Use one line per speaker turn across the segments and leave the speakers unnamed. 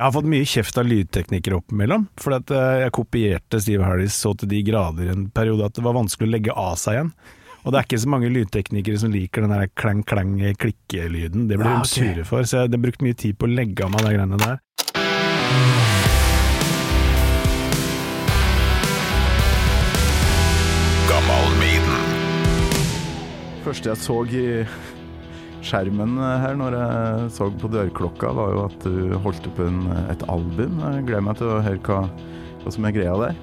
Jeg har fått mye kjeft av lydteknikere oppimellom, for at eh, jeg kopierte Steve Harris så til de grader en periode at det var vanskelig å legge av seg igjen. Og det er ikke så mange lydteknikere som liker den der klang-klang-klikkelyden. Det blir
Ja, okay.
sure for, så jeg har brukt mye tid på å legge av meg de greiene der.
Gammal
første jeg så i skjermen her når jeg så på dørklokka, var jo at du holdt opp en, et album. Jeg gleder meg til å høre hva, hva som er greia der.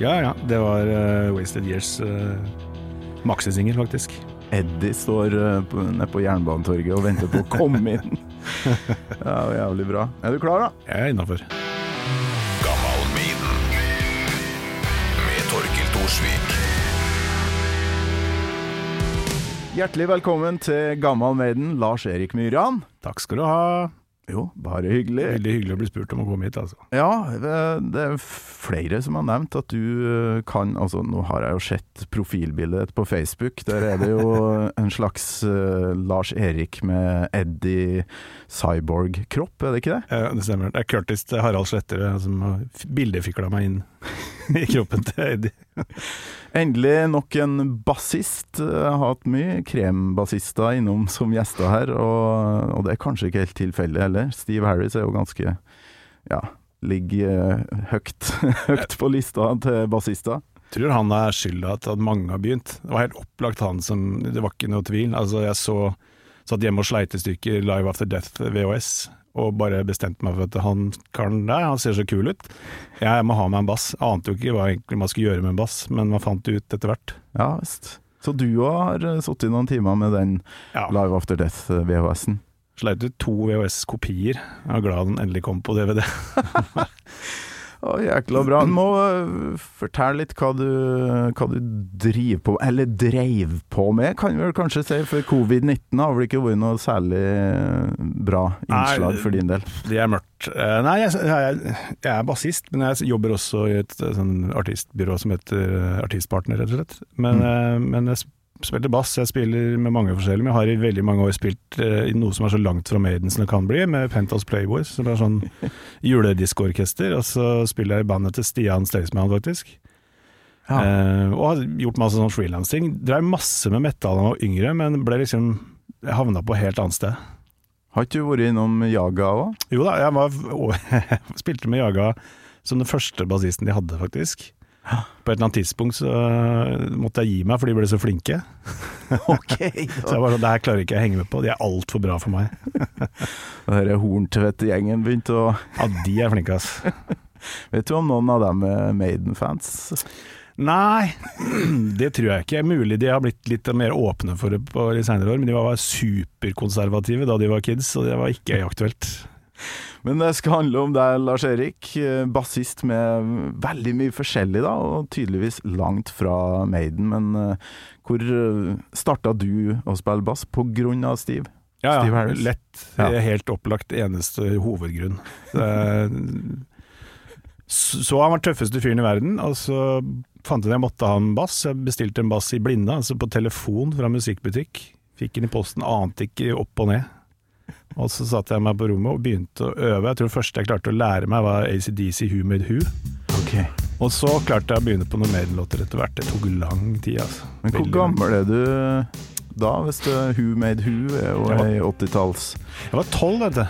Ja ja, det var uh, Wasted Years uh, maxisingel, faktisk.
Eddie står uh, på, nede på Jernbanetorget og venter på å komme inn. Ja, jævlig bra. Er du klar, da?
Jeg er innafor.
Hjertelig velkommen til Gammal Maiden, Lars Erik Myran.
Takk skal du ha.
Jo, bare hyggelig.
Veldig hyggelig å bli spurt om å komme hit, altså.
Ja, det er flere som har nevnt at du eh, kan Altså, nå har jeg jo sett profilbildet på Facebook. Der er det jo en slags uh, Lars Erik med Eddie Cyborg-kropp, er det ikke det?
Ja, det stemmer. Det er Curtis Harald Slettere som bildefikla meg inn i kroppen til Eddie.
Endelig nok en bassist. Jeg har hatt mye krembassister innom som gjester her, og, og det er kanskje ikke helt tilfeldig heller. Steve Harris er jo ganske Ja, ligger eh, høyt, høyt på lista til bassister.
Tror han er skylda til at mange har begynt. Det var helt opplagt han som Det var ikke noe tvil. Altså, jeg så satt hjemme og sleit i stykker Live After Death VHS, og bare bestemte meg for at han karen der, han ser så kul ut. Jeg må ha meg en bass. Jeg ante jo ikke hva egentlig man skulle gjøre med en bass, men man fant det ut etter hvert.
Ja visst. Så du har eh, sittet i noen timer med den
Ja.
Live After Death-VHS-en?
Sleit ut to VHS-kopier. Jeg er glad den endelig kom på DVD.
Å, jækla bra. Du må øh, fortelle litt hva du, hva du driver på Eller dreiv på med, kan vi vel kanskje si, for covid-19 har vel ikke vært noe særlig øh, bra innslag for din del?
Det er mørkt. Eh, Nei, jeg, jeg, jeg er bassist, men jeg jobber også i et eh, sånn artistbyrå som heter eh, Artistpartner, rett og slett. Men, mm. men jeg spilte bass, jeg spiller med mange forskjellige. Men jeg har i veldig mange år spilt uh, i noe som er så langt fra Maiden som det kan bli, med Penthouse Playboys, som er sånn julediskorkester. Og så spiller jeg i bandet til Stian Staysman, faktisk.
Ja.
Uh, og har gjort masse sånn frilansing. Drev masse med metal da jeg var yngre, men ble liksom jeg havna på helt annet sted.
Har ikke du vært innom Jaga òg?
Jo da, jeg var, å, spilte med Jaga som den første bassisten de hadde, faktisk. På et eller annet tidspunkt så øh, måtte jeg gi meg, for de ble så flinke.
Ok.
Så jeg var sånn, det her klarer ikke jeg å henge med på, de er altfor bra for meg.
Denne Horntvedt-gjengen begynte å
Ja, de er flinke, ass.
Vet du om noen av dem er Maiden-fans?
Nei, det tror jeg ikke. Mulig de har blitt litt mer åpne for det på de senere år, men de var superkonservative da de var kids, så det var ikke aktuelt.
Men det skal handle om deg, Lars Erik. eh, Bassist med veldig mye forskjellig, da, og tydeligvis langt fra Maiden. Men eh, hvor uh, starta du å spille bass på grunn av Steve?
Ja, ja,
Steve
lett.
Ja.
Helt opplagt eneste hovedgrunn. Så han var tøffeste fyren i verden, og så fant jeg at jeg måtte ha en bass. Jeg bestilte en bass i blinde, altså på telefon fra musikkbutikk. Fikk den i posten, ante ikke opp og ned. Og så satte jeg meg på rommet og begynte å øve. Jeg tror det første jeg klarte å lære meg var ACDC Who Made Who.
Ok.
Og så klarte jeg å begynne på noen Maiden-låter etter hvert. Det tok lang tid, altså.
Men hvor gammel er du da, hvis er Who Made Who er jo ei 80-talls
Jeg var tolv, vet du.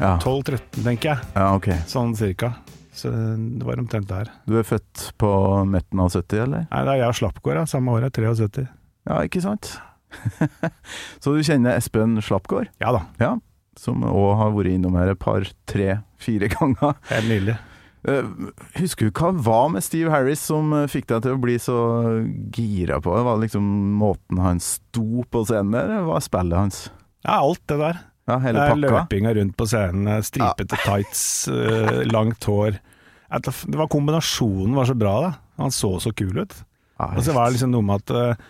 ja.
12-13, tenker jeg.
ja, okay.
Sånn cirka. Så det var omtrent der.
Du er født på midten av 70, eller?
Nei, det er jeg og Slappgård, ja. Samme år, er 73.
Ja, ikke sant? Så du kjenner Espen Slappgård,
Ja da,
ja, som òg har vært innom her et par, tre, fire ganger.
helt nydelig.
Eh, Husker du hva var med Steve Harris som eh, fikk deg til å bli så gira på det? Var det liksom måten han sto på scenen med, eller var spillet hans?
Ja, alt det der.
Ja, hele pakka?
løpinga rundt på scenen, stripete stripete tights, eh, langt hår. Det var kombinasjonen var så bra, da. Han så så kul ut.
Ja,
Og så var det liksom noe med at eh,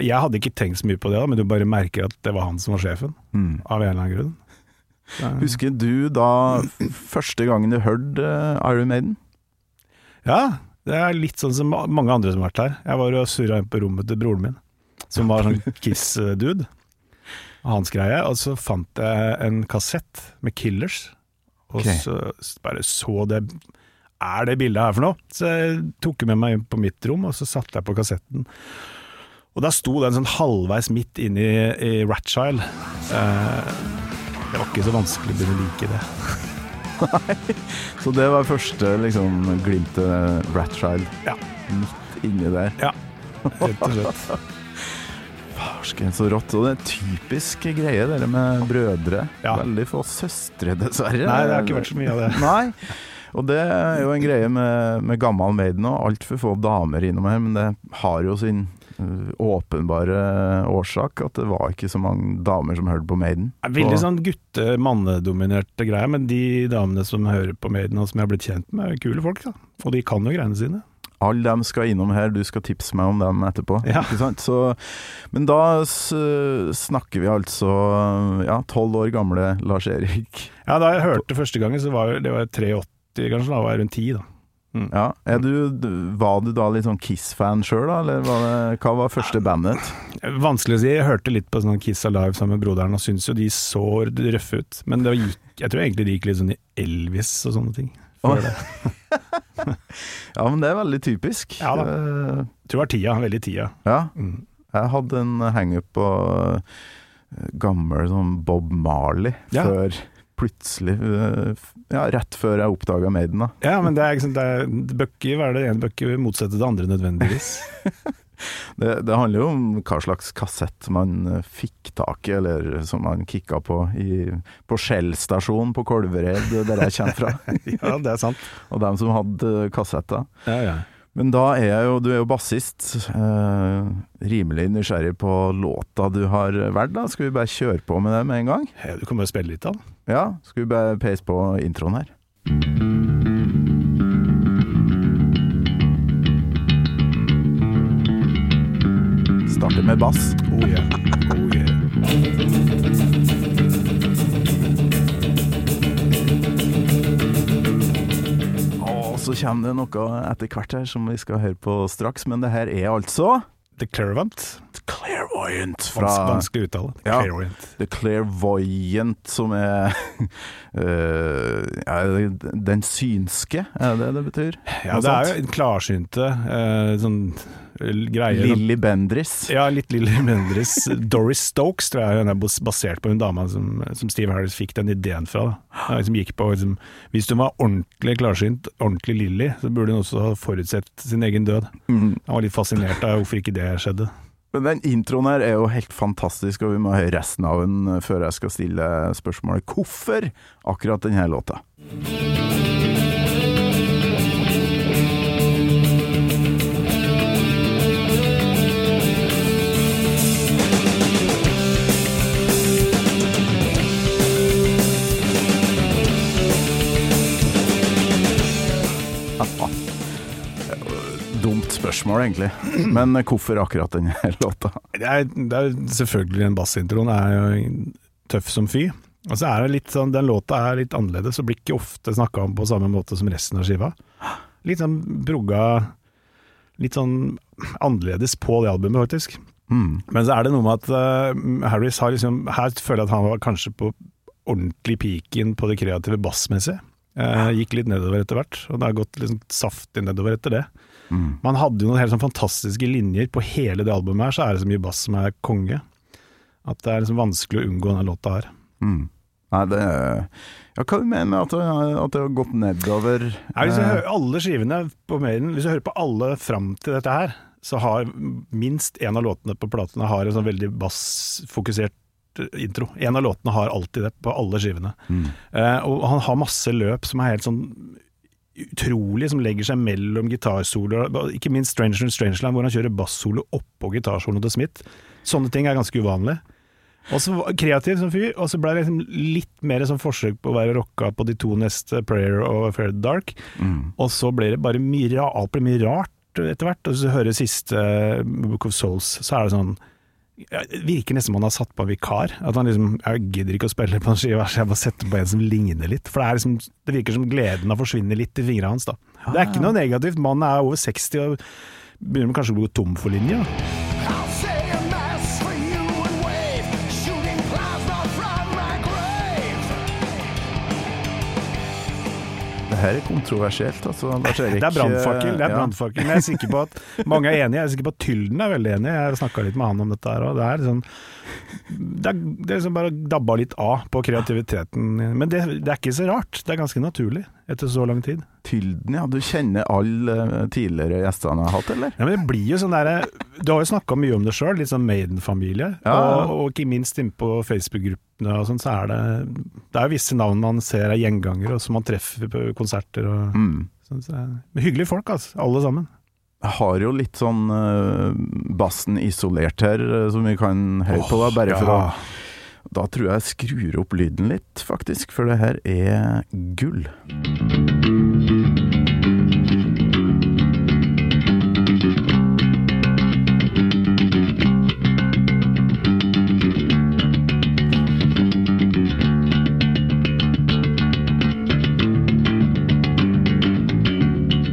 Jeg hadde ikke tenkt så mye på det, da, men du bare merker at det var han som var sjefen,
mm.
av en eller annen grunn. Er...
Husker du da første gangen du hørte eh, Iron Maiden?
Ja, det er litt sånn som mange andre som har vært her. Jeg var og surra inn på rommet til broren min, som var sånn Kiss-dude. Hans greie. Og så fant jeg en kassett med Killers. Og
okay.
så bare så det Er det bildet her for noe? Så jeg tok med meg inn på mitt rom, og så satte jeg på kassetten. Og der sto den sånn halvveis midt inne i, i Ratchild. Eh, det var ikke så vanskelig å begynne å like det. Nei.
Så det var første liksom, glimtet Ratchild
Ja.
midt inni der.
Ja, rett og slett.
Farsken, så rått. Og det er typisk greie, dere med brødre.
Ja.
Veldig få søstre, dessverre.
Nei, det har ikke vært så mye av det.
Nei. Og det er jo en greie med, med gammel Maiden og altfor få damer innom her, men det har jo sin åpenbare årsak at det var ikke så mange damer som hørte på Maiden.
Det Veldig sånn gutte-mannedominerte greier, men de damene som hører på Maiden og som jeg har blitt kjent med, er kule folk. da. Og de kan jo greiene sine.
Alle dem skal innom her, du skal tipse meg om dem etterpå.
Ja.
Så, men da snakker vi altså ja, tolv år gamle Lars-Erik.
Ja, Da jeg hørte første gangen, så var det var 83 kanskje, da var jeg rundt 10 da.
Ja, er du, var du da litt sånn Kiss-fan sjøl, da? Eller var det, hva var første bandet?
Vanskelig å si. Jeg hørte litt på sånn Kiss Alive sammen med broderen, og syntes jo de så røffe ut. Men det gikk, jeg tror egentlig det gikk litt sånn i Elvis og sånne ting. Oh.
Ja, men det er veldig typisk.
Ja da.
Eh,
Jeg tror det var tida, veldig tida.
ja.
Mm.
Jeg hadde en hangup på eh, gammel sånn Bob Marley
Ja.
før plutselig eh, Ja, rett før jeg oppdaga Maiden, da.
Ja, men det er ikke sånn, det bør ikke være det ene bør ikke motsette det andre nødvendigvis.
Det, det handler jo om hva slags kassett man eh, fikk tak i, eller som man kicka på i, på Shell-stasjonen på Kolvereid, der jeg kommer fra.
ja, det er sant.
Og dem som hadde eh, kassetter.
Ja, ja.
Men da er jeg jo, du er jo bassist, eh, rimelig nysgjerrig på låta du har valgt. da. Skal vi bare kjøre på med det med en gang?
Ja, Du kan bare spille litt av den.
Ja, skal vi bare peise på introen her? Starter med bass.
Oh yeah. Oh yeah.
Så kommer det noe etter hvert her som vi skal høre på straks, men det her er altså
The Clairvoyant.
Clairvoyant fra
vanskelig uttale.
Ja.
Clairvoyant.
The Clairvoyant, som er uh, ja, Den synske, er det det betyr?
Ja, det er jo en klarsynte Uh, sånn eh, greie
Lilly Bendris.
Ja, litt Lilly Bendris. Doris Stokes tror jeg hun er basert på hun dama som, som Steve Harris fikk den ideen fra. Da. Som gikk på, liksom, hvis hun var ordentlig klarsynt, ordentlig Lilly, så burde hun også ha forutsett sin egen død.
Mhm.
Han var litt fascinert av hvorfor ikke det skjedde.
Men den introen her er jo helt fantastisk, og vi må høre resten av den før jeg skal stille spørsmålet hvorfor akkurat denne låta. Spørsmål, egentlig. Men hvorfor akkurat denne låta?
Det er, det er selvfølgelig den bassintroen er jo tøff som fy. Og så er det litt sånn, Den låta er litt annerledes og blir ikke ofte snakka om på samme måte som resten av skiva. Litt sånn brugga Litt sånn annerledes på det albumet, faktisk.
Mm.
Men så er det noe med at uh, Harris har liksom Her føler jeg at han var kanskje på ordentlig peaken på det kreative bassmessig. Uh, gikk litt nedover etter hvert, og det har gått liksom saftig nedover etter det.
Mm.
Man hadde jo noen helt sånn fantastiske linjer på hele det albumet her, så er det så mye bass som er konge. At det er liksom vanskelig å unngå denne låta her.
Mm. Nei, det Ja, hva du mener med at at det har gått nedover?
Nei, hvis du
Eh,
hører alle skivene på Maiden, hvis du hører på alle fram til dette her, så har minst en av låtene på platene har en sånn veldig bassfokusert eh, intro. En av låtene har alltid det på alle skivene.
mm.
Eh, og han har masse løp som er helt sånn utrolig, som legger seg mellom gitarsoloer. Ikke minst Stranger and Strangeland, hvor han kjører bassolo oppå gitarsoloen til Smith. Sånne ting er ganske uvanlig. Og så kreativ som fyr, og så ble det liksom litt mer sånn forsøk på å være rocka på de to neste, Prayer og Fair Dark.
Mm.
Og så ble det bare mye, alt ble mye rart etter hvert. Og så hører siste Book of Souls, så er det sånn ja, Det virker nesten som han har satt på en vikar. At han liksom Jeg gidder ikke å spille på en skive, så jeg bare setter på en som ligner litt. For det, er liksom, det virker som gleden har forsvunnet litt i fingrene hans, da. Det er ikke noe negativt. Mannen er over 60 og begynner kanskje å gå tom for linja.
Her er kontroversielt, altså. Erik.
Det er brannfakkel. det er brannfakkel. Men jeg er sikker på at mange er enige. Jeg er sikker på at Tylden er veldig enig. Jeg har snakka litt med han om dette her. òg. det er liksom Det er, det er liksom bare dabba litt av på kreativiteten. Men det, det er ikke så rart. Det er ganske naturlig etter så lang tid.
Tylden, ja. Du kjenner alle eh, tidligere gjestene jeg har hatt, eller?
Ja, men det blir jo sånn derre Du har jo snakka mye om det sjøl, litt sånn Maiden-familie.
Ja, ja.
Og, og ikke minst inne på Facebook-gruppene og sånn, så er det Det er jo visse navn man ser er gjengangere, og som man treffer på konserter og
Mm.
sånn. Så, men hyggelige folk, altså. Alle sammen.
Jeg har jo litt sånn uh, bassen isolert her, eh, som vi kan høre på, da, bare for å
Ja.
Da tror jeg jeg skrur opp lyden litt, faktisk, for det her er gull.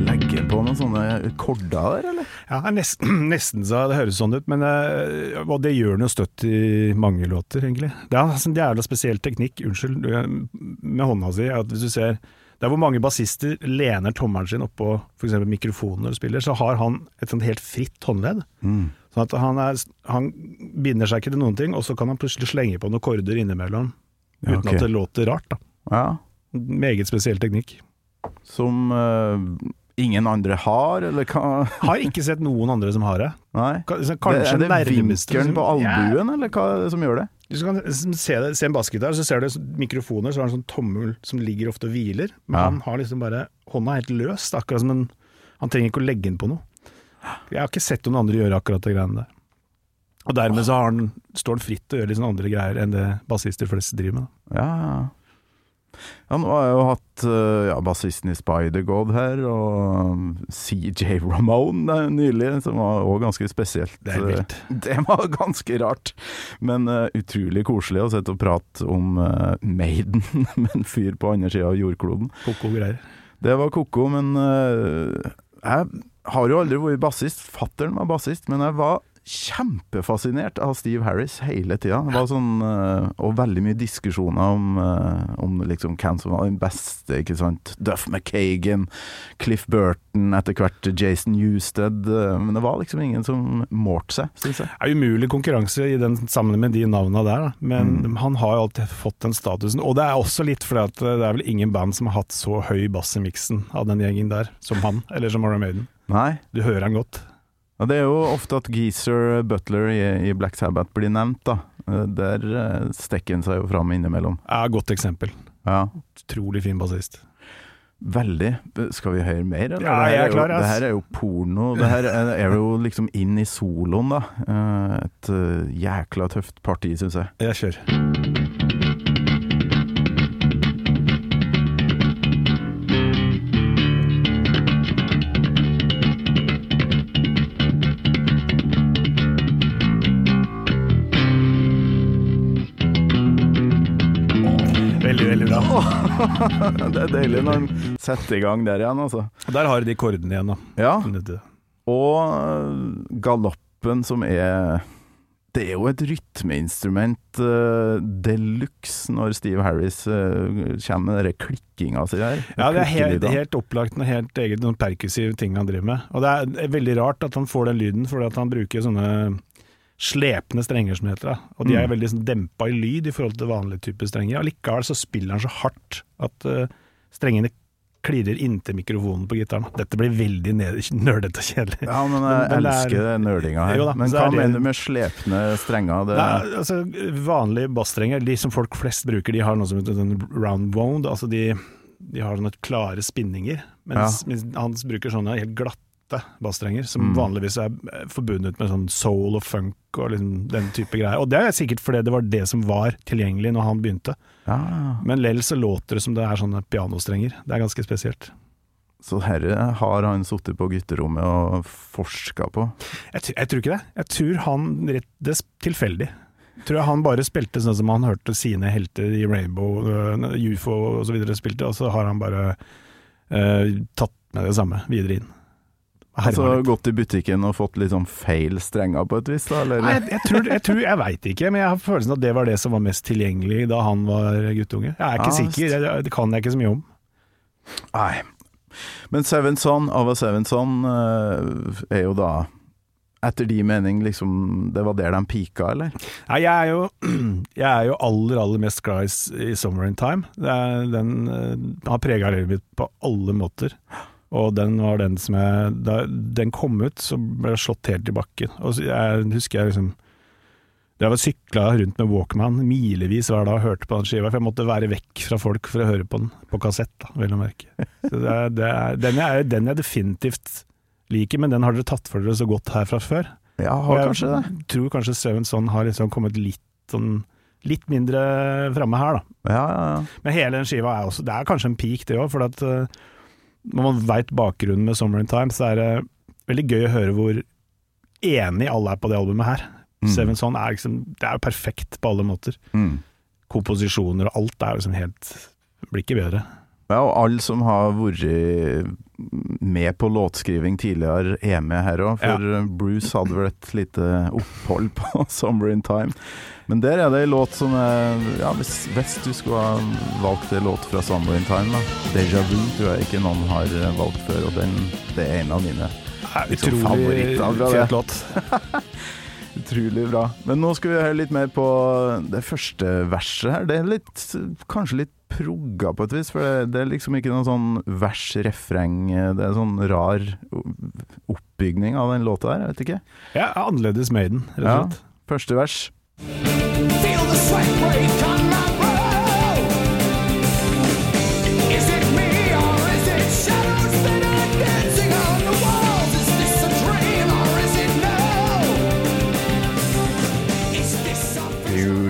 Legger på noen korder der, eller?
Ja, nesten, nesten så det høres sånn ut, men eh, og det gjør den jo støtt i mange låter, egentlig. Det er en jævla spesiell teknikk, unnskyld, eh, med hånda si, at hvis du ser der hvor mange bassister lener tommelen sin oppå f.eks. mikrofonen når de spiller, så har han et sånt helt fritt håndledd. Sånn at han, er, han binder seg ikke til noen ting, og så kan han plutselig slenge på noen korder innimellom,
Ja,
uten at det låter rart. Da.
Ja.
Meget spesiell teknikk.
Som eh, ingen andre har, eller hva?
Har ikke sett noen andre som har det.
Nei?
Kanskje
Det, er det vinkelen på albuen, eller hva som gjør det?
Du kan se, det, se en bassgitar, så ser du mikrofoner, så har han sånn tommel som ligger ofte og hviler. Men
Ja.
han har liksom bare hånda helt løst, akkurat som en Han trenger ikke å legge den på noe. Jeg har ikke sett noen andre gjøre akkurat det greiene der. Og dermed så har han, står han fritt å gjøre litt sånne andre greier enn det bassister flest driver med. da.
Ja. ja, nå har jo hatt eh, ja, bassisten i Spider-God her, og CJ Ramone eh, nylig, som var òg ganske spesielt.
Det er vilt.
Eh, Det var ganske rart, men uh, utrolig koselig å sitte og prate om uh, Maiden med en fyr på andre sida av jordkloden.
Koko greier.
Det var ko-ko, men uh, jeg har jo aldri vært bassist. Fattern var bassist, men jeg var kjempefascinert av Steve Harris hele tida. Sånn, eh, og veldig mye diskusjoner om, eh, om liksom hvem som var den beste. ikke sant? Duff McKagan, Cliff Burton, etter hvert Jason Newsted. eh, Men det var liksom ingen som målte seg, syns jeg.
Det er umulig konkurranse i den sammen med de navnene der, da. men
Mm.
han har jo alltid fått den statusen. Og det er også litt fordi at det er vel ingen band som har hatt så høy bass i miksen av den gjengen der, som han, eller som Iron Maiden.
Nei.
Du hører han godt.
Ja, det er jo ofte at Geezer Butler i, i Black Sabbath blir nevnt, da. Eh, Der eh, stikker han seg jo fram innimellom.
Ja, godt eksempel.
Ja.
Utrolig fin bassist.
Veldig. Skal vi høre mer? Eller?
Ja, jeg er klar, ass.
det her er jo porno. Det her er, jo liksom inn i soloen, da. Eh, Et eh, jækla tøft parti, syns jeg.
Jeg kjører.
det er deilig når han setter i gang der igjen, altså.
Der har de kordene igjen, da.
Ja, og eh, galoppen som er Det er jo et rytmeinstrument uh, de luxe når Steve Harris uh, kommer med den klikkinga si der.
Ja, det er helt, helt opplagt noe helt eget noen perkussiv ting han driver med. Og det er veldig rart at han får den lyden, fordi at han bruker sånne slepne strenger som det heter. Da. Og de er
Mm.
veldig sånn, dempa i lyd i forhold til vanlige typer strenger. Allikevel så spiller han så hardt at uh, strengene klirrer inntil mikrofonen på gitaren. Dette blir veldig nerdete og kjedelig.
Ja, men jeg
Men- elsker det er-
nerdinga her.
Da,
men hva
det-
mener du med slepne strenger? Det,
Nei, altså, vanlige bassstrenger, de som folk flest bruker, de har noe som heter sånn round wound. Altså de, de har sånne klare spinninger, mens, mens han bruker sånne helt glatte bassstrenger, som
Mm.
vanligvis er eh, forbundet med sånn soul og funk og liksom den type greier. Og det er sikkert fordi det var det som var tilgjengelig når han begynte.
ja.
Men lell så låter det som det er sånne pianostrenger. Det er ganske spesielt.
Så herre har han sittet på gutterommet og forska på.
Jeg, jeg tror ikke det. Jeg tror han rett, Det er tilfeldig. Jeg tror han bare spilte sånn som han hørte sine helter i Rainbow, uh, UFO videre spilte, og så har han bare uh, tatt med det samme videre inn.
Altså gått i butikken og fått litt sånn feil strenger på et vis, da? Eller?
Nei, jeg, jeg tror, jeg, tror, jeg veit ikke, men jeg har følelsen at det var det som var mest tilgjengelig da han var guttunge. Jeg er ikke
Ja,
sikker, det, det kan jeg ikke så mye om.
Nei. Men Seven Son, Ava Seven Son, eh, er jo da etter de mening liksom Det var der de pika, eller?
Nei, jeg er jo, jeg er jo aller, aller mest glad i, i Summer in Time. Er, den eh, har prega livet mitt på alle måter. Og den var den som jeg Da den kom ut, så ble jeg slått helt i bakken. Og jeg husker jeg liksom Jeg var sykla rundt med Walkman milevis hver dag og hørte på den skiva, for jeg måtte være vekk fra folk for å høre på den på kassett, da, vel å merke. Så det er, det er, den, er den jeg definitivt liker, men den har dere tatt for dere så godt her fra før.
Ja, har
jeg
kanskje det.
tror kanskje Seven Son har liksom kommet litt sånn Litt mindre framme her, da.
Ja, ja, ja.
Men hele den skiva er også Det er kanskje en peak, det òg, for at eh, når man veit bakgrunnen med Summer in Time, så er det veldig gøy å høre hvor enig alle er på det albumet her.
Mm.
Seven Son er liksom Det er jo perfekt på alle måter.
Mm.
Komposisjoner og alt er liksom helt Blir ikke bedre.
Ja, og alle som har vært med på låtskriving tidligere, er med her òg. For Bruce hadde vel et lite opphold på 'Summer in Time'. Men der er det ei låt som er Ja, hvis, hvis du skulle ha valgt en låt fra 'Summer in Time', da. 'Deja Vu' tror jeg ikke noen har valgt før, og den, det er en av mine.
Utrolig
favoritter
fet låt.
Utrolig bra. Men nå skal vi høre litt mer på det første verset her. Det er litt, kanskje litt progga på et vis, for det, det er liksom ikke noen sånn vers-refreng. Det er sånn rar oppbygning av den låta her, jeg vet ikke.
Ja, annerledes Maiden, rett og
Ja. Første vers.
Feel the sweat break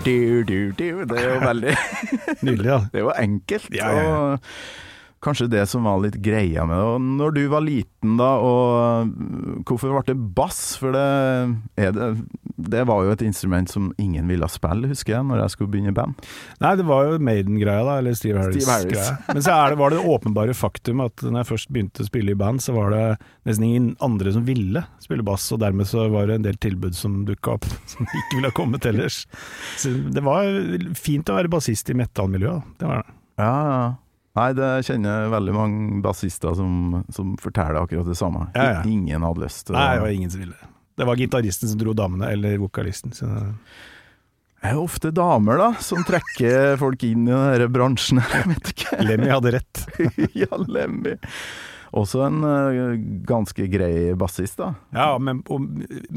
Du, du, du. Det er jo veldig
Nydelig, ja.
Det er jo enkelt.
Ja, ja, ja.
Og kanskje det som var litt greia med det. Og når du var liten da, og hvorfor ble det bass? For det, er det, det var jo et instrument som ingen ville spille, husker jeg, når jeg skulle begynne i band.
Nei, det var jo Maiden-greia, da, eller Steve
Steve Harris.
Harris-greia. Men så er det, var det åpenbare faktum at når jeg først begynte å spille i band, så var det nesten ingen andre som ville spille bass, og dermed så var det en del tilbud som dukka opp som ikke ville ha kommet ellers. Så det var fint å være bassist i metallmiljøet, det var det.
Ja, ja. Nei, det kjenner jeg veldig mange bassister som, som forteller akkurat det samme.
Ja, ja.
Ingen hadde lyst til
Nei, det var ingen som ville. Det var gitaristen som dro damene, eller vokalisten. Så
Det er jo ofte damer, da, som trekker folk inn i denne bransjen. Jeg vet ikke.
Lemmy hadde rett.
ja, Lemmy. Også en eh, ganske grei bassist, da.
Ja, men på,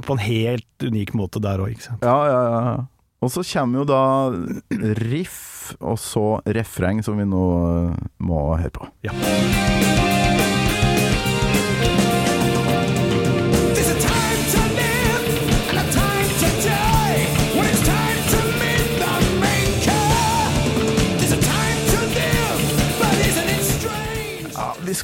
på en helt unik måte der òg, ikke sant.
Ja, ja, ja. Og så kommer jo da riff, og så refreng, som vi nå eh, må høre på.
Ja.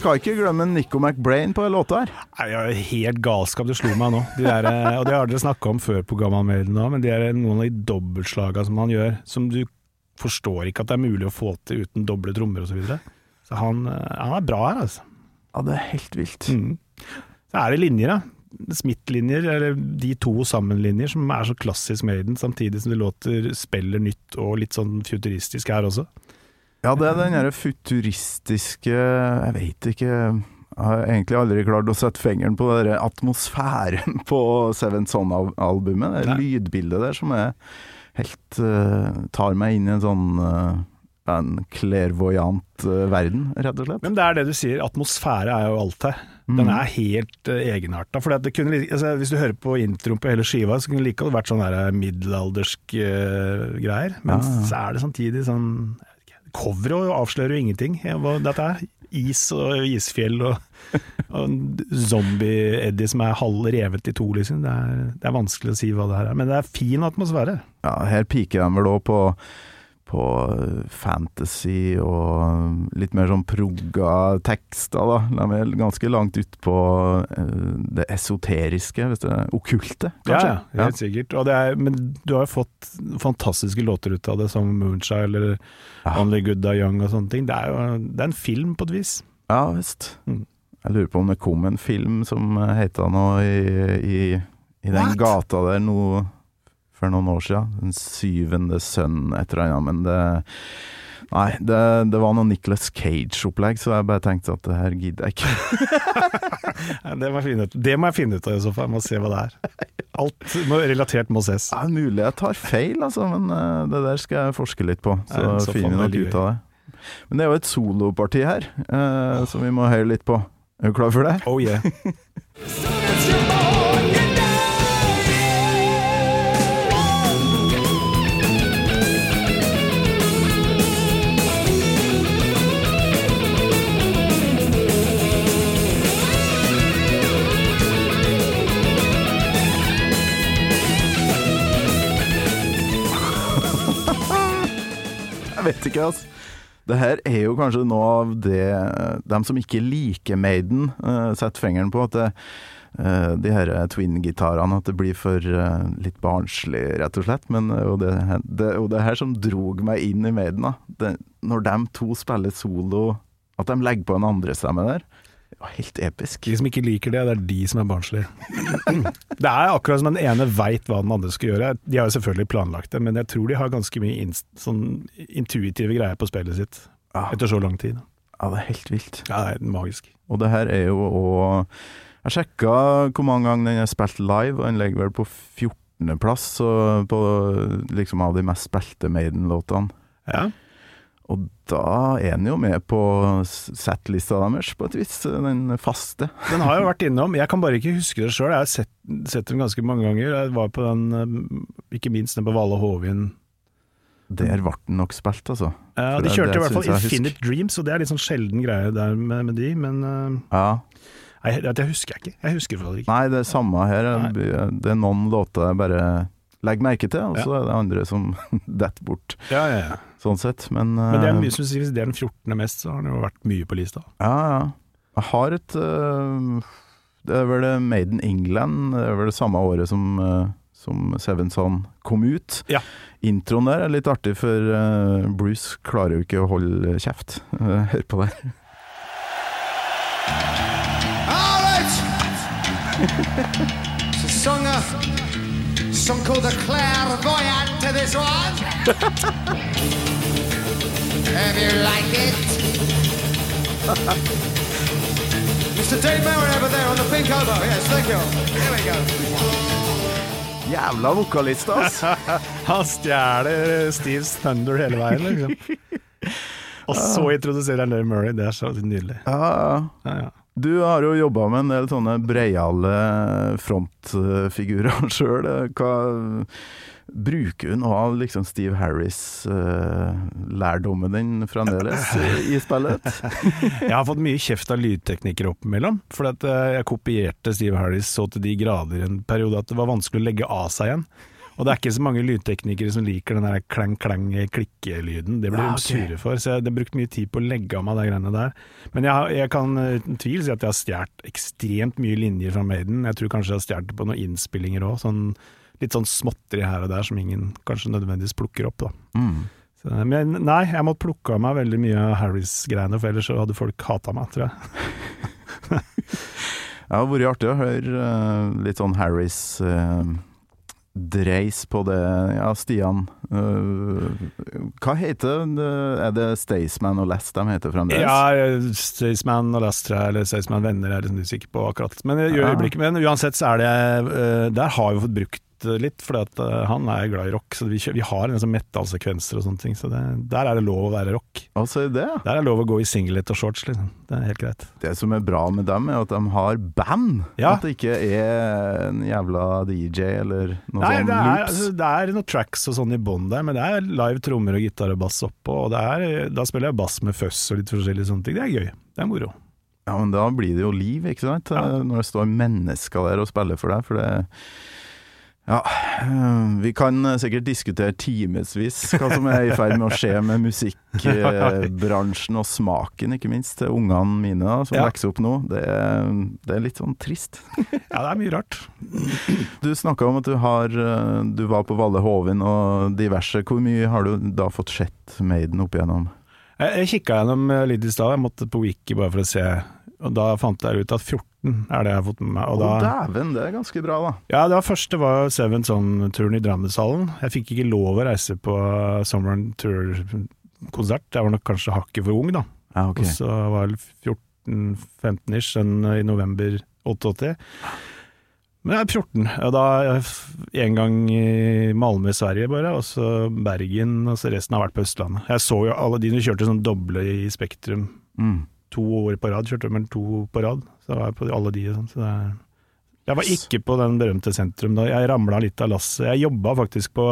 Skal ikke glemme Nico McBrain på låta her.
Nei, jeg er helt galskap, det slo meg nå. De der, eh, og det har dere snakka om før på Gammal Maiden òg, men det er noen av de dobbeltslaga som han gjør, som du forstår ikke at det er mulig å få til uten doble trommer osv. Så, videre. så han, eh, han er bra her, altså.
Ja, det er helt vilt.
Mm. Så er det linjer, da. Smith-linjer, eller de to sammen-linjer, som er så klassisk Maiden, samtidig som det låter spiller nytt og litt sånn futuristisk her også.
Ja, det er den derre futuristiske Jeg vet ikke Jeg har egentlig aldri klart å sette fingeren på den atmosfæren på Seven Son-albumet. Det
Nei.
lydbildet der som er helt uh, Tar meg inn i en sånn uh, en clairvoyant uh, verden, rett og slett.
Men det er det du sier, atmosfære er jo alt her. Den
Mm.
er helt uh, egenarta. For altså, hvis du hører på introen på hele skiva, så kunne det like godt vært sånn middelaldersk uh, greier. Men
Ja,
så er det samtidig sånn Coveret avslører jo ingenting. Dette er is og isfjell og, og zombie-Eddie som er halv revet i to, liksom. Det er, det er vanskelig å si hva det her er. Men det er fin atmosfære.
Ja, her piker de vel òg på på eh, fantasy og litt mer sånn progga tekster, da. De er ganske langt ut på eh, det esoteriske, hvis det okkulte, kanskje.
Ja, ja, helt sikkert. Og det er, men du har jo fått fantastiske låter ut av det, som 'Moonshine' eller
Ja.
Only Good Die Young og sånne ting. Det er jo det er en film på et vis.
Ja visst.
Mm.
Jeg lurer på om det kom en film som heta noe i, i, i den
What?
gata der nå for noen år siden. Den syvende sønn, et eller annet. Men det Nei, det, det var noe Nicholas Cage-opplegg, så jeg bare tenkte at det her gidder jeg ikke.
Det må jeg finne ut, det må jeg finne ut av i så fall. Jeg må se hva det er. Alt relatert må ses.
Ja, mulig jeg tar feil, altså, men eh, det der skal jeg forske litt på. Så,
Ja, så
finner vi nok ut av det. Men det er jo et soloparti her, eh, som vi må høre litt på. Er du klar for det?
Oh yeah.
Jeg vet ikke, altså. Det her er jo kanskje noe av det de som ikke liker Maiden, uh, setter fingeren på. At det, uh, de her twin-gitarene, at det blir for uh, litt barnslig, rett og slett. Men det, det, er jo det her som drog meg inn i Maiden. da. Det, når de to spiller solo, at de legger på en andrestemme der. Helt episk.
De som ikke liker det, det er de som er barnslige. Det er akkurat som den ene veit hva den andre skal gjøre. De har jo selvfølgelig planlagt det, men jeg tror de har ganske mye sånn intuitive greier på spillet sitt
Ja,
etter så lang tid.
ja, det er helt vilt.
Ja, det er magisk.
Og det her er jo òg Jeg sjekka hvor mange ganger den er spilt live, og den ligger vel på 14.-plass på liksom av de mest spilte Maiden-låtene.
Ja.
Og da er den jo med på s- settlista deres, på et vis. Den faste.
Den har jeg vært innom, jeg kan bare ikke huske det sjøl. Jeg har sett, sett den ganske mange ganger. Jeg var på den, eh, ikke minst den på Vale Hovin.
Der ble den nok spilt, altså.
Ja, de kjørte
det
i hvert fall Infinite Dreams, og det er litt sånn sjelden greie der med, med de, men eh,
Ja.
nei, det husker jeg ikke. Jeg husker det ikke.
Nei, det er samme her.
Nei.
Det er noen låter jeg bare legger merke til, og så er det andre som detter bort,
Ja, ja, ja.
sånn sett. Men,
Men det er
eh,
mye, synes jeg, hvis det er den 14. mest, så har den jo vært mye på lista.
Ja, ja. Jeg har et øh, Det er vel Made in England. Det er vel det samme året som, øh, som Seven Son kom ut.
Ja.
Introen der er litt artig, for Bruce klarer jo ikke å holde kjeft. Hør på der.
All right. it's a song, song call The Clairvoyant to this one. Have you like it? Mr. Dave Merritt over there on the pink elbow. Yes, thank you. Here we go.
Jævla vokalist, altså!
Han stjeler Steves Thunder hele veien, liksom. Og så introduserer han Larry Murray. Det er så nydelig.
Ja, ja.
Ja, ja.
Du har jo jobba med en del sånne breiale frontfigurer sjøl. Hva Bruker hun av liksom Steve Harris-lærdommen din fremdeles i, spillet?
Jeg har fått mye kjeft av lydteknikere oppimellom, for at eh, jeg kopierte Steve Harris så til de grader en periode at det var vanskelig å legge av seg igjen. Og det er ikke så mange lydteknikere som liker den der klang-klang-klikkelyden. Det blir
Ja,
de sure for. Så jeg har brukt mye tid på å legge av meg de greiene der. Men jeg, jeg kan eh, uten tvil si at jeg har stjålet ekstremt mye linjer fra Maiden. Jeg tror kanskje jeg har stjålet det på noen innspillinger òg. Sånn, litt sånn småtteri her og der som ingen kanskje nødvendigvis plukker opp. da.
Mm.
Men nei, jeg måtte plukke av meg veldig mye av Harris-greiene, for ellers så hadde folk hata meg, tror jeg.
Det har vært artig å høre eh, litt sånn Harris eh, dreis på det. Ja, Stian. Uh, hva heter det? Er det Staysman og Last de heter fremdeles?
Ja, Staysman og Last eller Staysman Venner er jeg liksom usikker på akkurat. Men i øyeblikket, men uansett så er det eh, Der har vi fått brukt litt, for han er glad i rock. Så vi, vi har en sånn metallsekvenser og sånne ting. Så det, der er det lov å være rock.
Altså det.
Der er det lov å gå i singlet og shorts, liksom. Det er helt greit.
Det som er bra med dem, er at de har band.
Ja.
At det ikke er en jævla DJ eller noe sånn
det er, altså, det er noen tracks og sånn i bånn der, men det er live trommer og gitar og bass oppå. Og det er, da spiller jeg bass med fuzz og litt forskjellige sånne ting. Det er gøy. Det er moro.
Ja, men da blir det jo liv, ikke sant?
Ja.
Når det står mennesker der og spiller for deg. For det Ja, øh, vi kan sikkert diskutere timevis hva som er i ferd med å skje med musikkbransjen og smaken, ikke minst, til ungene mine da, som
Ja.
vokser opp nå. Det er, det er litt sånn trist.
Ja, det er mye rart.
Du snakka om at du har øh, Du var på Valle Hovin og diverse. Hvor mye har du da fått sett Maiden opp igjennom?
Jeg, jeg kikka gjennom eh, litt i stad, jeg måtte på Wiki bare for å se, og da fant jeg ut at 14 er det jeg har fått med meg. Og da,
dæven, det er ganske bra, da.
ja, det var første var Seven Son-turen i Drammenshallen. Jeg fikk ikke lov å reise på Summer Tour konsert. Jeg var nok kanskje hakket for ung, da.
Ja, okay.
Og så var jeg 14-15 ish sånn i november 88. Men jeg er 14, og da en gang i Malmö, Sverige bare, og så Bergen, og så resten har vært på Østlandet. Jeg så jo alle de som kjørte sånn doble i Spektrum
Mm.
to år på rad, kjørte de to på rad. Så var jeg på alle de og sånn. Så det er jeg var ikke på den berømte sentrum da, jeg ramla litt av lasset. Jeg jobba faktisk på,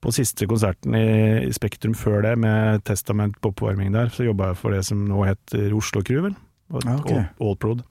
på siste konserten i, i Spektrum før det, med Testament på oppvarming der. Så jobba jeg for det som nå heter Oslo Crew, vel. Og,
Ja, ok.
All- Allprod.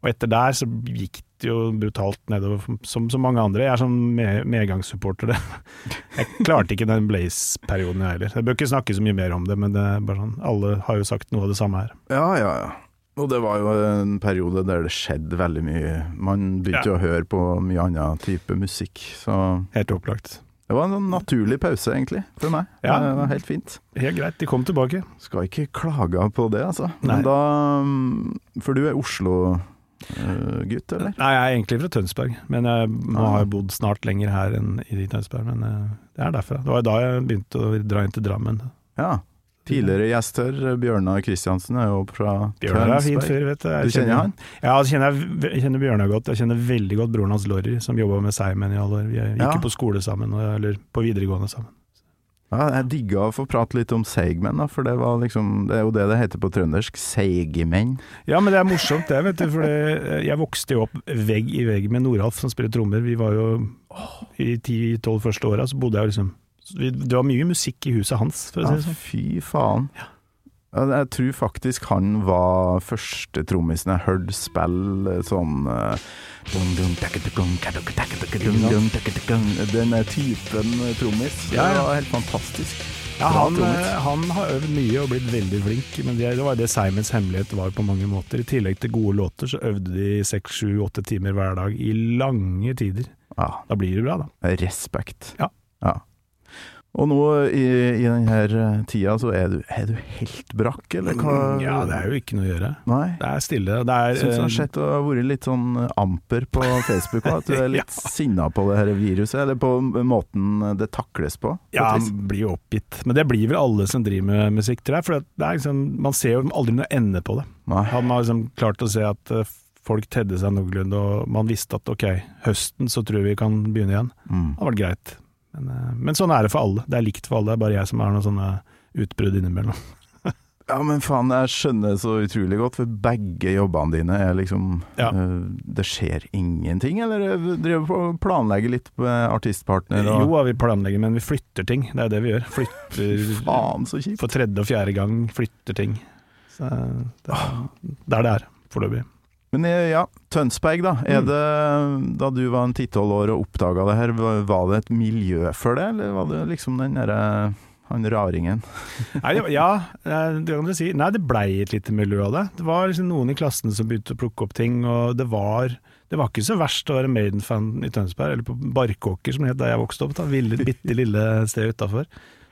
Og etter der så gikk det jo brutalt nedover, som så mange andre. Jeg er sånn med, medgangssupporter. det. Jeg klarte ikke den Blaze-perioden jeg heller. Jeg bør ikke snakke så mye mer om det, men det er bare sånn, alle har jo sagt noe av det samme her.
Ja, ja, ja. Og det var jo en periode der det skjedde veldig mye. Man begynte jo å høre på mye annen type musikk. Så
Helt opplagt.
det var en sånn naturlig pause, egentlig, for meg.
Ja.
Det var helt fint.
Helt greit, de kom tilbake.
Skal ikke klage på det, altså.
Nei.
Men da mm, For du er Oslo-gutt, eller?
Nei, jeg er egentlig fra Tønsberg, men jeg må
Ah.
ha bodd snart lenger her enn i Tønsberg. Men eh, det er derfra. Det var da jeg begynte å dra inn til Drammen.
Ja. Tidligere gjest her, Bjørnar Kristiansen, er jo fra
Bjørnar er fin fyr, vet du. Jeg
Du kjenner han?
Ja, jeg kjenner, jeg kjenner Bjørnar godt. Jeg kjenner veldig godt broren hans Lorry, som jobba med Seimen i alle år. Vi gikk
Ja.
på skole sammen, eller på videregående sammen.
Ja, jeg digga å få prate litt om seigmenn, for det, var liksom, det er jo det det heter på trøndersk. Seigemenn.
Ja, men det er morsomt det, vet du. For det, jeg vokste jo opp vegg i vegg med Noralf, som spiller trommer. Vi var jo I ti-tolv første åra så bodde jeg jo liksom Det var mye musikk i huset hans, for å si det sånn.
fy faen. Ja, jeg tror faktisk han var første trommisen jeg hørte spille sånn. Den typen trommis.
Ja, ja.
Det var helt fantastisk.
Ja, han, eh, han har øvd mye og blitt veldig flink, men det var det Simons hemmelighet var på mange måter. I tillegg til gode låter, så øvde de seks, sju, åtte timer hver dag i lange tider.
Ja,
Da blir det bra, da.
respekt.
Ja.
ja. Og nå i, i denne tida så er du, er du helt brakk, eller hva?
Ja, det er jo ikke noe å gjøre.
Nei.
Det er stille. Det er
Jeg syns det har
skjedd
sett å ha vært litt sånn amper på Facebook at du er litt sinna på det her viruset, eller på måten det takles på.
Ja, man blir jo oppgitt. Men det blir vel alle som driver med musikk, tror jeg. For det er liksom, man ser jo aldri noe ende på det.
Nei.
Han har liksom klart å se at eh, folk tedde seg noenlunde, og man visste at ok, høsten så tror vi vi kan begynne igjen.
Mm.
Det hadde vært greit. Men, eh, men sånn er det for alle. Det er likt for alle. Det er bare jeg som har noen sånne utbrudd innimellom.
Ja, men faen, jeg skjønner det så utrolig godt, for begge jobbene dine er liksom
Ja.
eh, Det skjer ingenting, eller eh, driver på å planlegge litt med artistpartner og
Jo, vi planlegger, men vi flytter ting. Det er det vi gjør. Flytter
Faen, så kjipt.
for tredje og fjerde gang. Flytter ting. Så det er der er det er foreløpig.
Men eh, ja, Tønsberg, da. Er
Mm.
det, da du var en ti-tolv år og oppdaga det her, var det et miljø for det, eller var det liksom den derre han raringen?
Nei, det ja, eh, det kan du si. Nei, det blei et lite miljø av det. Det var liksom noen i klassen som begynte å plukke opp ting, og det var det var ikke så verst å være Maiden-fan i Tønsberg, eller på Barkåker som det het da jeg vokste opp, da, ville, bitte lille sted utafor.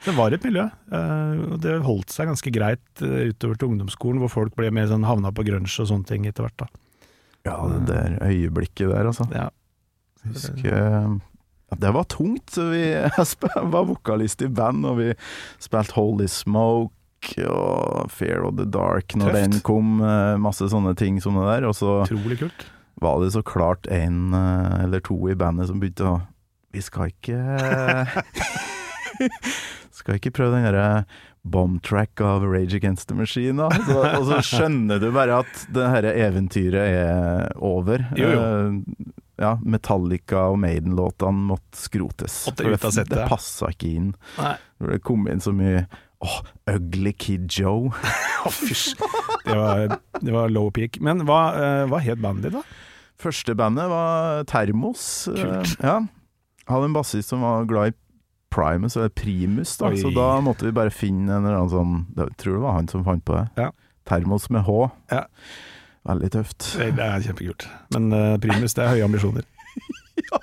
Det var et miljø, eh, og det holdt seg ganske greit utover til ungdomsskolen, hvor folk ble mer sånn havna på grunge og sånne ting etter hvert. da.
Ja, det der øyeblikket der, altså.
Ja.
Husker ja, Det var tungt. så Vi var vokalist i band, og vi spilte Holy Smoke og Fear of the Dark når
Tøft.
den kom. eh, Masse sånne ting som det der. Og så var det så klart en eh, eller to i bandet som begynte å Vi skal ikke Skal ikke prøve den derre bomb-track av Rage Against the Machine, da. Så, og så skjønner du bare at det dette eventyret er over.
Jo, jo.
Uh, ja, Metallica og Maiden-låtene måtte skrotes. Det, det passa ikke inn.
Nei.
Det kom inn så mye Åh, Ugly Kid Joe.
Fysj. Det var, det var low peak. Men hva, uh, hva het bandet ditt, da?
Første bandet var Termos. Kult.
Kult.
Ja. Hadde en bassist som var glad i Primus, eller Primus, da,
Oi.
så da måtte vi bare finne en eller annen sånn Jeg tror det var han som fant på det.
Ja.
Termos med H.
Ja.
Veldig tøft.
Det det er kjempekult. Men uh, Primus, det er høye ambisjoner. ja.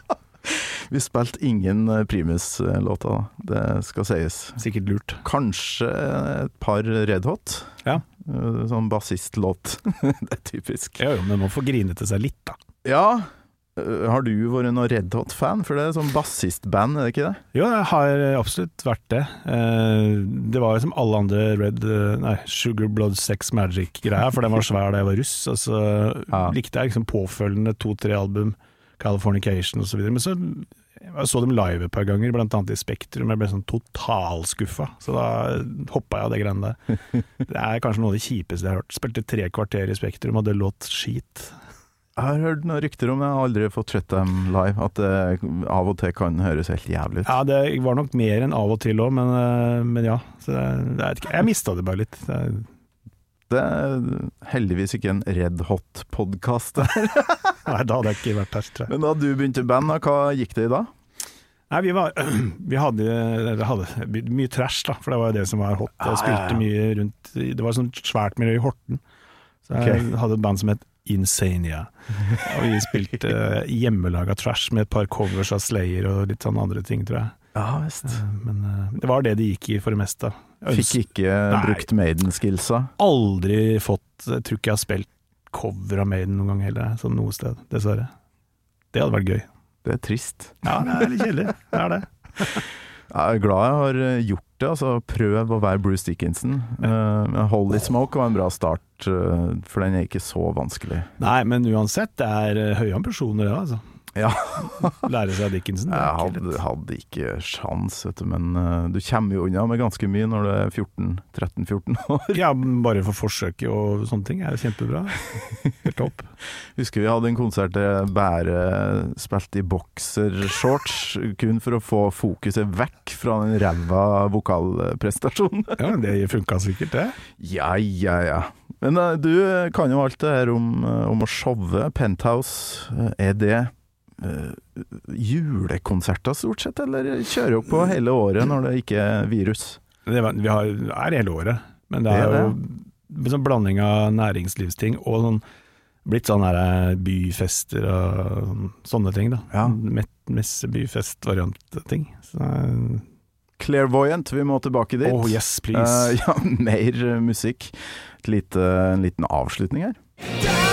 Vi spilte ingen eh, Primus-låter, da. Det skal sies.
Sikkert lurt.
Kanskje et par Red Hot.
Ja.
Eh, Sånn bassistlåt. det er typisk.
Ja, jo, men man får grine til seg litt, da.
Ja, Har du vært noen Red Hot-fan? For det er sånn bassistband, er det ikke det?
Jo, jeg har absolutt vært det. Eh, Det var jo som alle andre Red eh, Nei, Sugar Blood Sex Magic-greier, for den var svær da jeg var russ. Og så
Ja.
likte jeg liksom påfølgende to-tre album, Californication osv. Men så jeg så dem live et par ganger, annet i Spektrum. Jeg ble sånn totalskuffa, så da hoppa jeg av det greiene der. Det er kanskje noe av det kjipeste jeg har hørt. Spilte tre kvarter i Spektrum, og det låt skit.
Jeg har hørt noen rykter om det, jeg har aldri fått sett dem live, at det av og til kan høres helt jævlig ut.
Ja, det var nok mer enn av og til òg, men, eh, men ja. Så er, jeg mista det bare litt. Det er,
heldigvis ikke en Red Hot-podkast.
nei, da hadde jeg ikke vært her, tror jeg.
Men da du begynte i band, hva gikk det i da?
Nei, vi, var, vi hadde, hadde mye trash, da, for det var jo det som var hot. Jeg spilte
ja, ja.
mye rundt Det var sånn svært miljø i Horten. Så jeg hadde et band som het Insania. Og vi spilte eh, hjemmelaga trash med et par covers av Slayer og litt sånn andre ting, tror jeg.
Ja visst.
Men eh, det var det det gikk i for det meste.
Fikk ikke
Nei.
brukt Maiden-skillsa.
aldri fått Jeg tror ikke jeg har spilt cover av Maiden noen gang heller, sånn noe sted, dessverre. Det hadde vært gøy.
Det er trist.
Ja, det er litt kjedelig. Det er det.
Jeg er glad jeg har eh, gjort det. altså Prøv å være Bruce Dickinson. Uh, Holy Smoke var en bra start, uh, for den er ikke så vanskelig.
Nei, men uansett, det er høye ambisjoner, det, altså.
Ja,
Lære seg Dickinson.
jeg hadde, hadde ikke sjans, vet du, men uh, du kommer jo unna med ganske mye når du er 14-13-14 år.
Ja, bare for forsøket og sånne ting er kjempebra. Helt topp.
Husker vi hadde en konsert der Bære spilte i boksershorts, kun for å få fokuset vekk fra den ræva vokalprestasjonen.
Ja, men Det funka sikkert, det.
Ja, ja, ja. Men uh, du kan jo alt det her om, eh, om å showe. Penthouse, er det julekonserter stort sett, eller kjører dere på hele året når det ikke er virus?
det vi har, er hele året, men det
Det
er
er
jo en sånn blanding av næringslivsting og sånn blitt sånn her eh, byfester og sånne ting, da.
Ja.
Messebyfest-variant-ting. Eh,
Clairvoyant, vi må tilbake dit.
Oh yes, please.
Uh, ja, mer eh, musikk. Et lite, en liten avslutning her. Intro,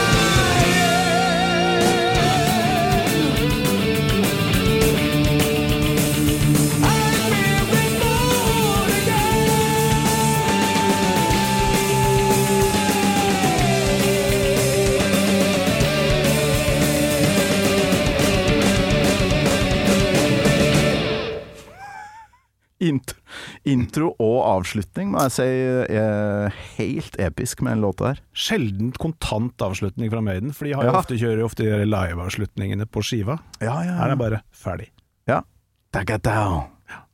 intro og avslutning må jeg si er helt episk med den låta her.
Sjeldent kontant avslutning fra Maiden, for de har
Ja.
ofte, kjører ofte de liveavslutningene på skiva.
Ja, ja,
Her er det bare ferdig.
ja. Dagga down.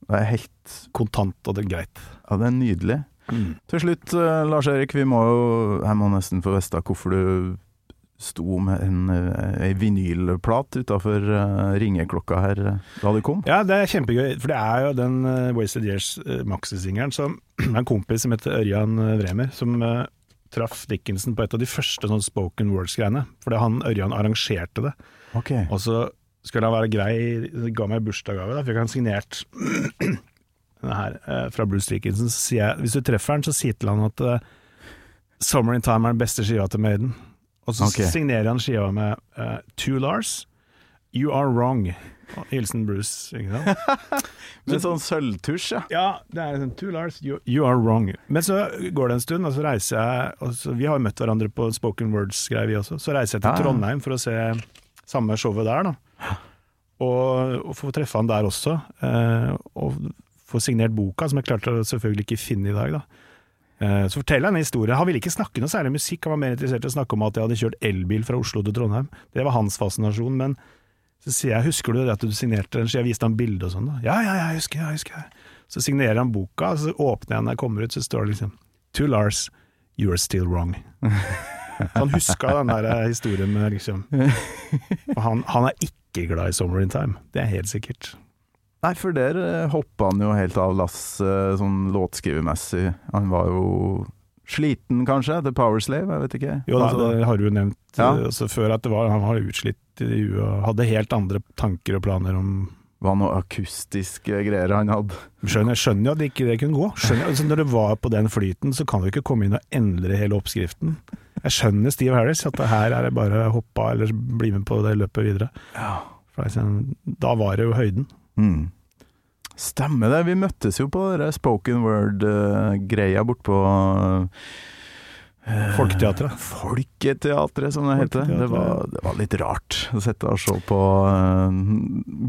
Det er helt
Kontant, og det er greit.
Ja, det er nydelig. Til slutt, eh, Lars Erik, vi må jo Jeg må nesten få vite hvorfor du sto med en, en vinylplat utafor ringeklokka her eh, da du kom.
Ja, det er kjempegøy, for det er jo den Wasted Years maxisingelen som er en kompis som heter Ørjan eh, Vremer, som uh, traff Dickinson på et av de første sånn spoken words-greiene. Fordi han Ørjan arrangerte det.
Okay.
Og så skulle han være grei, ga meg bursdagsgave, da fikk han signert denne her uh, fra Bruce Dickinson. Så sier jeg, hvis du treffer han, så sier til han at uh, Summer in Time er den beste skiva til Maiden. Og så
okay.
signerer han skiva med uh, To Lars, You Are Wrong. Hilsen Bruce, ikke sant?
Med sånn sølvtusj, ja.
Ja, det er sånn Two Lars, you, you are wrong. Men så går det en stund, og så reiser jeg så, Vi har jo møtt hverandre på Spoken Words-greier, vi også. Så reiser jeg til
ja.
Trondheim for å se samme showet der, da. Og, og få treffe han der også. Uh, og få signert boka, som jeg klarte selvfølgelig ikke finne i dag, da. Eh, så forteller han en historie. Han ville ikke snakke noe særlig musikk, han var mer interessert i å snakke om at jeg hadde kjørt elbil fra Oslo til Trondheim. Det var hans fascinasjon. Men så sier jeg, husker du det at du signerte den? Så jeg viste han bilde og sånn. da. Ja, ja, ja, jeg husker jeg husker. Så signerer han boka, og så åpner jeg når jeg kommer ut, så står det liksom To Lars, you are still wrong. Så han huska den der eh, historien med liksom han, han er ikke glad i Summer in Time, det er helt sikkert.
Nei, for der eh, hoppa han jo helt av lass eh, sånn låtskrivermessig. Han var jo sliten, kanskje, The Power Slave, jeg vet ikke.
Jo da,
Altså,
det har du jo nevnt
Ja.
altså, før, at det var, han var utslitt i huet hadde helt andre tanker og planer om
var noe akustiske greier han hadde.
Skjønner, jeg skjønner jo at ikke det kunne gå. Altså når du var på den flyten, så kan du ikke komme inn og endre hele oppskriften. Jeg skjønner Steve Harris, at det her er det bare å hoppe av eller bli med på det løpet videre. Det er sånn, da var det jo høyden.
Mm. Stemmer det. Vi møttes jo på det spoken word-greia bortpå eh,
Folketeatret.
Folketeatret, som det heter. Det var, det var litt rart å sitte og se på eh,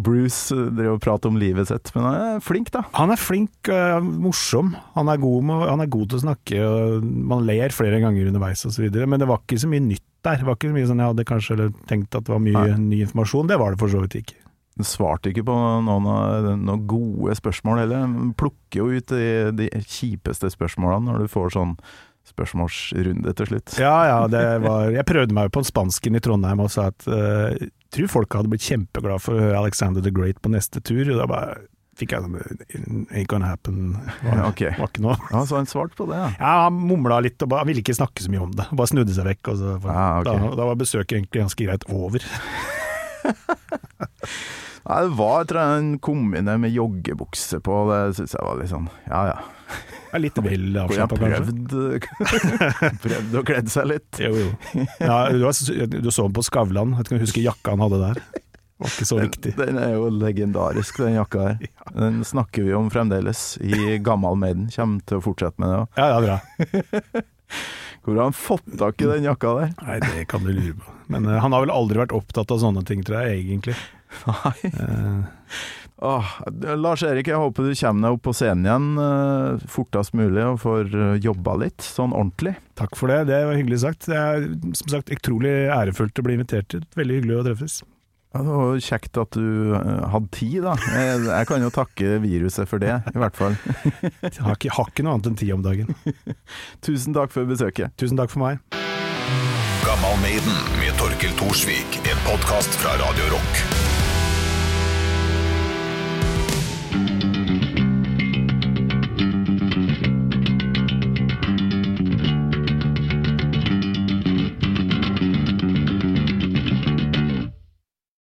Bruce drev og prate om livet sitt, men han er flink, da.
Han er flink, øh, morsom. Han er, god med, han er god til å snakke, og man ler flere ganger underveis osv. Men det var ikke så mye nytt der. Det var ikke så mye sånn jeg hadde kanskje tenkt at det var mye
Nei.
ny informasjon. Det var det for så vidt ikke.
Svarte ikke på noen, noen gode spørsmål heller. Plukker jo ut de, de kjipeste spørsmålene når du får sånn spørsmålsrunde til slutt.
Ja, ja, det var Jeg prøvde meg jo på en spansken i Trondheim og sa at uh, tror folk hadde blitt kjempeglad for å høre Alexander the Great på neste tur. Og da bare fikk jeg sånn Ain't gonna happen. Var,
Ja, okay.
var ikke noe.
Ja, Så han svarte på det, ja.
Ja, han mumla litt og bare, han ville ikke snakke så mye om det. Bare snudde seg vekk. Og så,
for, ja, okay.
da, da var besøket egentlig ganske greit over.
Nei, det var tror jeg, en kombine med joggebukse på, det syns jeg var litt sånn Ja ja.
Det er litt vel avslappa, kanskje.
prøvd å kledde seg litt.
Jo, jo. Ja, du, du så den på Skavlan. Jeg vet huske jakka han hadde der. Det var ikke så viktig.
Den, den er jo legendarisk, den jakka her. Den snakker vi om fremdeles i Gammal Maiden. Kommer til å fortsette med det òg.
Ja, ja, bra.
Hvor har han fått tak i den jakka der?
Nei, det kan du lure på. Men uh, han har vel aldri vært opptatt av sånne ting, tror jeg, egentlig.
Nei.
Eh,
Åh, Lars Erik, jeg håper du kommer deg opp på scenen igjen eh, fortest mulig og får eh, jobba litt, sånn ordentlig.
takk for det, det var hyggelig sagt. Det er som sagt utrolig ærefullt å bli invitert til. Veldig hyggelig å treffes.
Ja, det var kjekt at du eh, hadde tid, da. Jeg, jeg kan jo takke viruset for det, i hvert fall.
Jeg har ikke, har ikke noe annet enn tid om dagen.
Tusen takk for besøket.
Tusen takk for meg.
Gammal Maiden med Torkel Thorsvik. En podkast fra Radio Rock.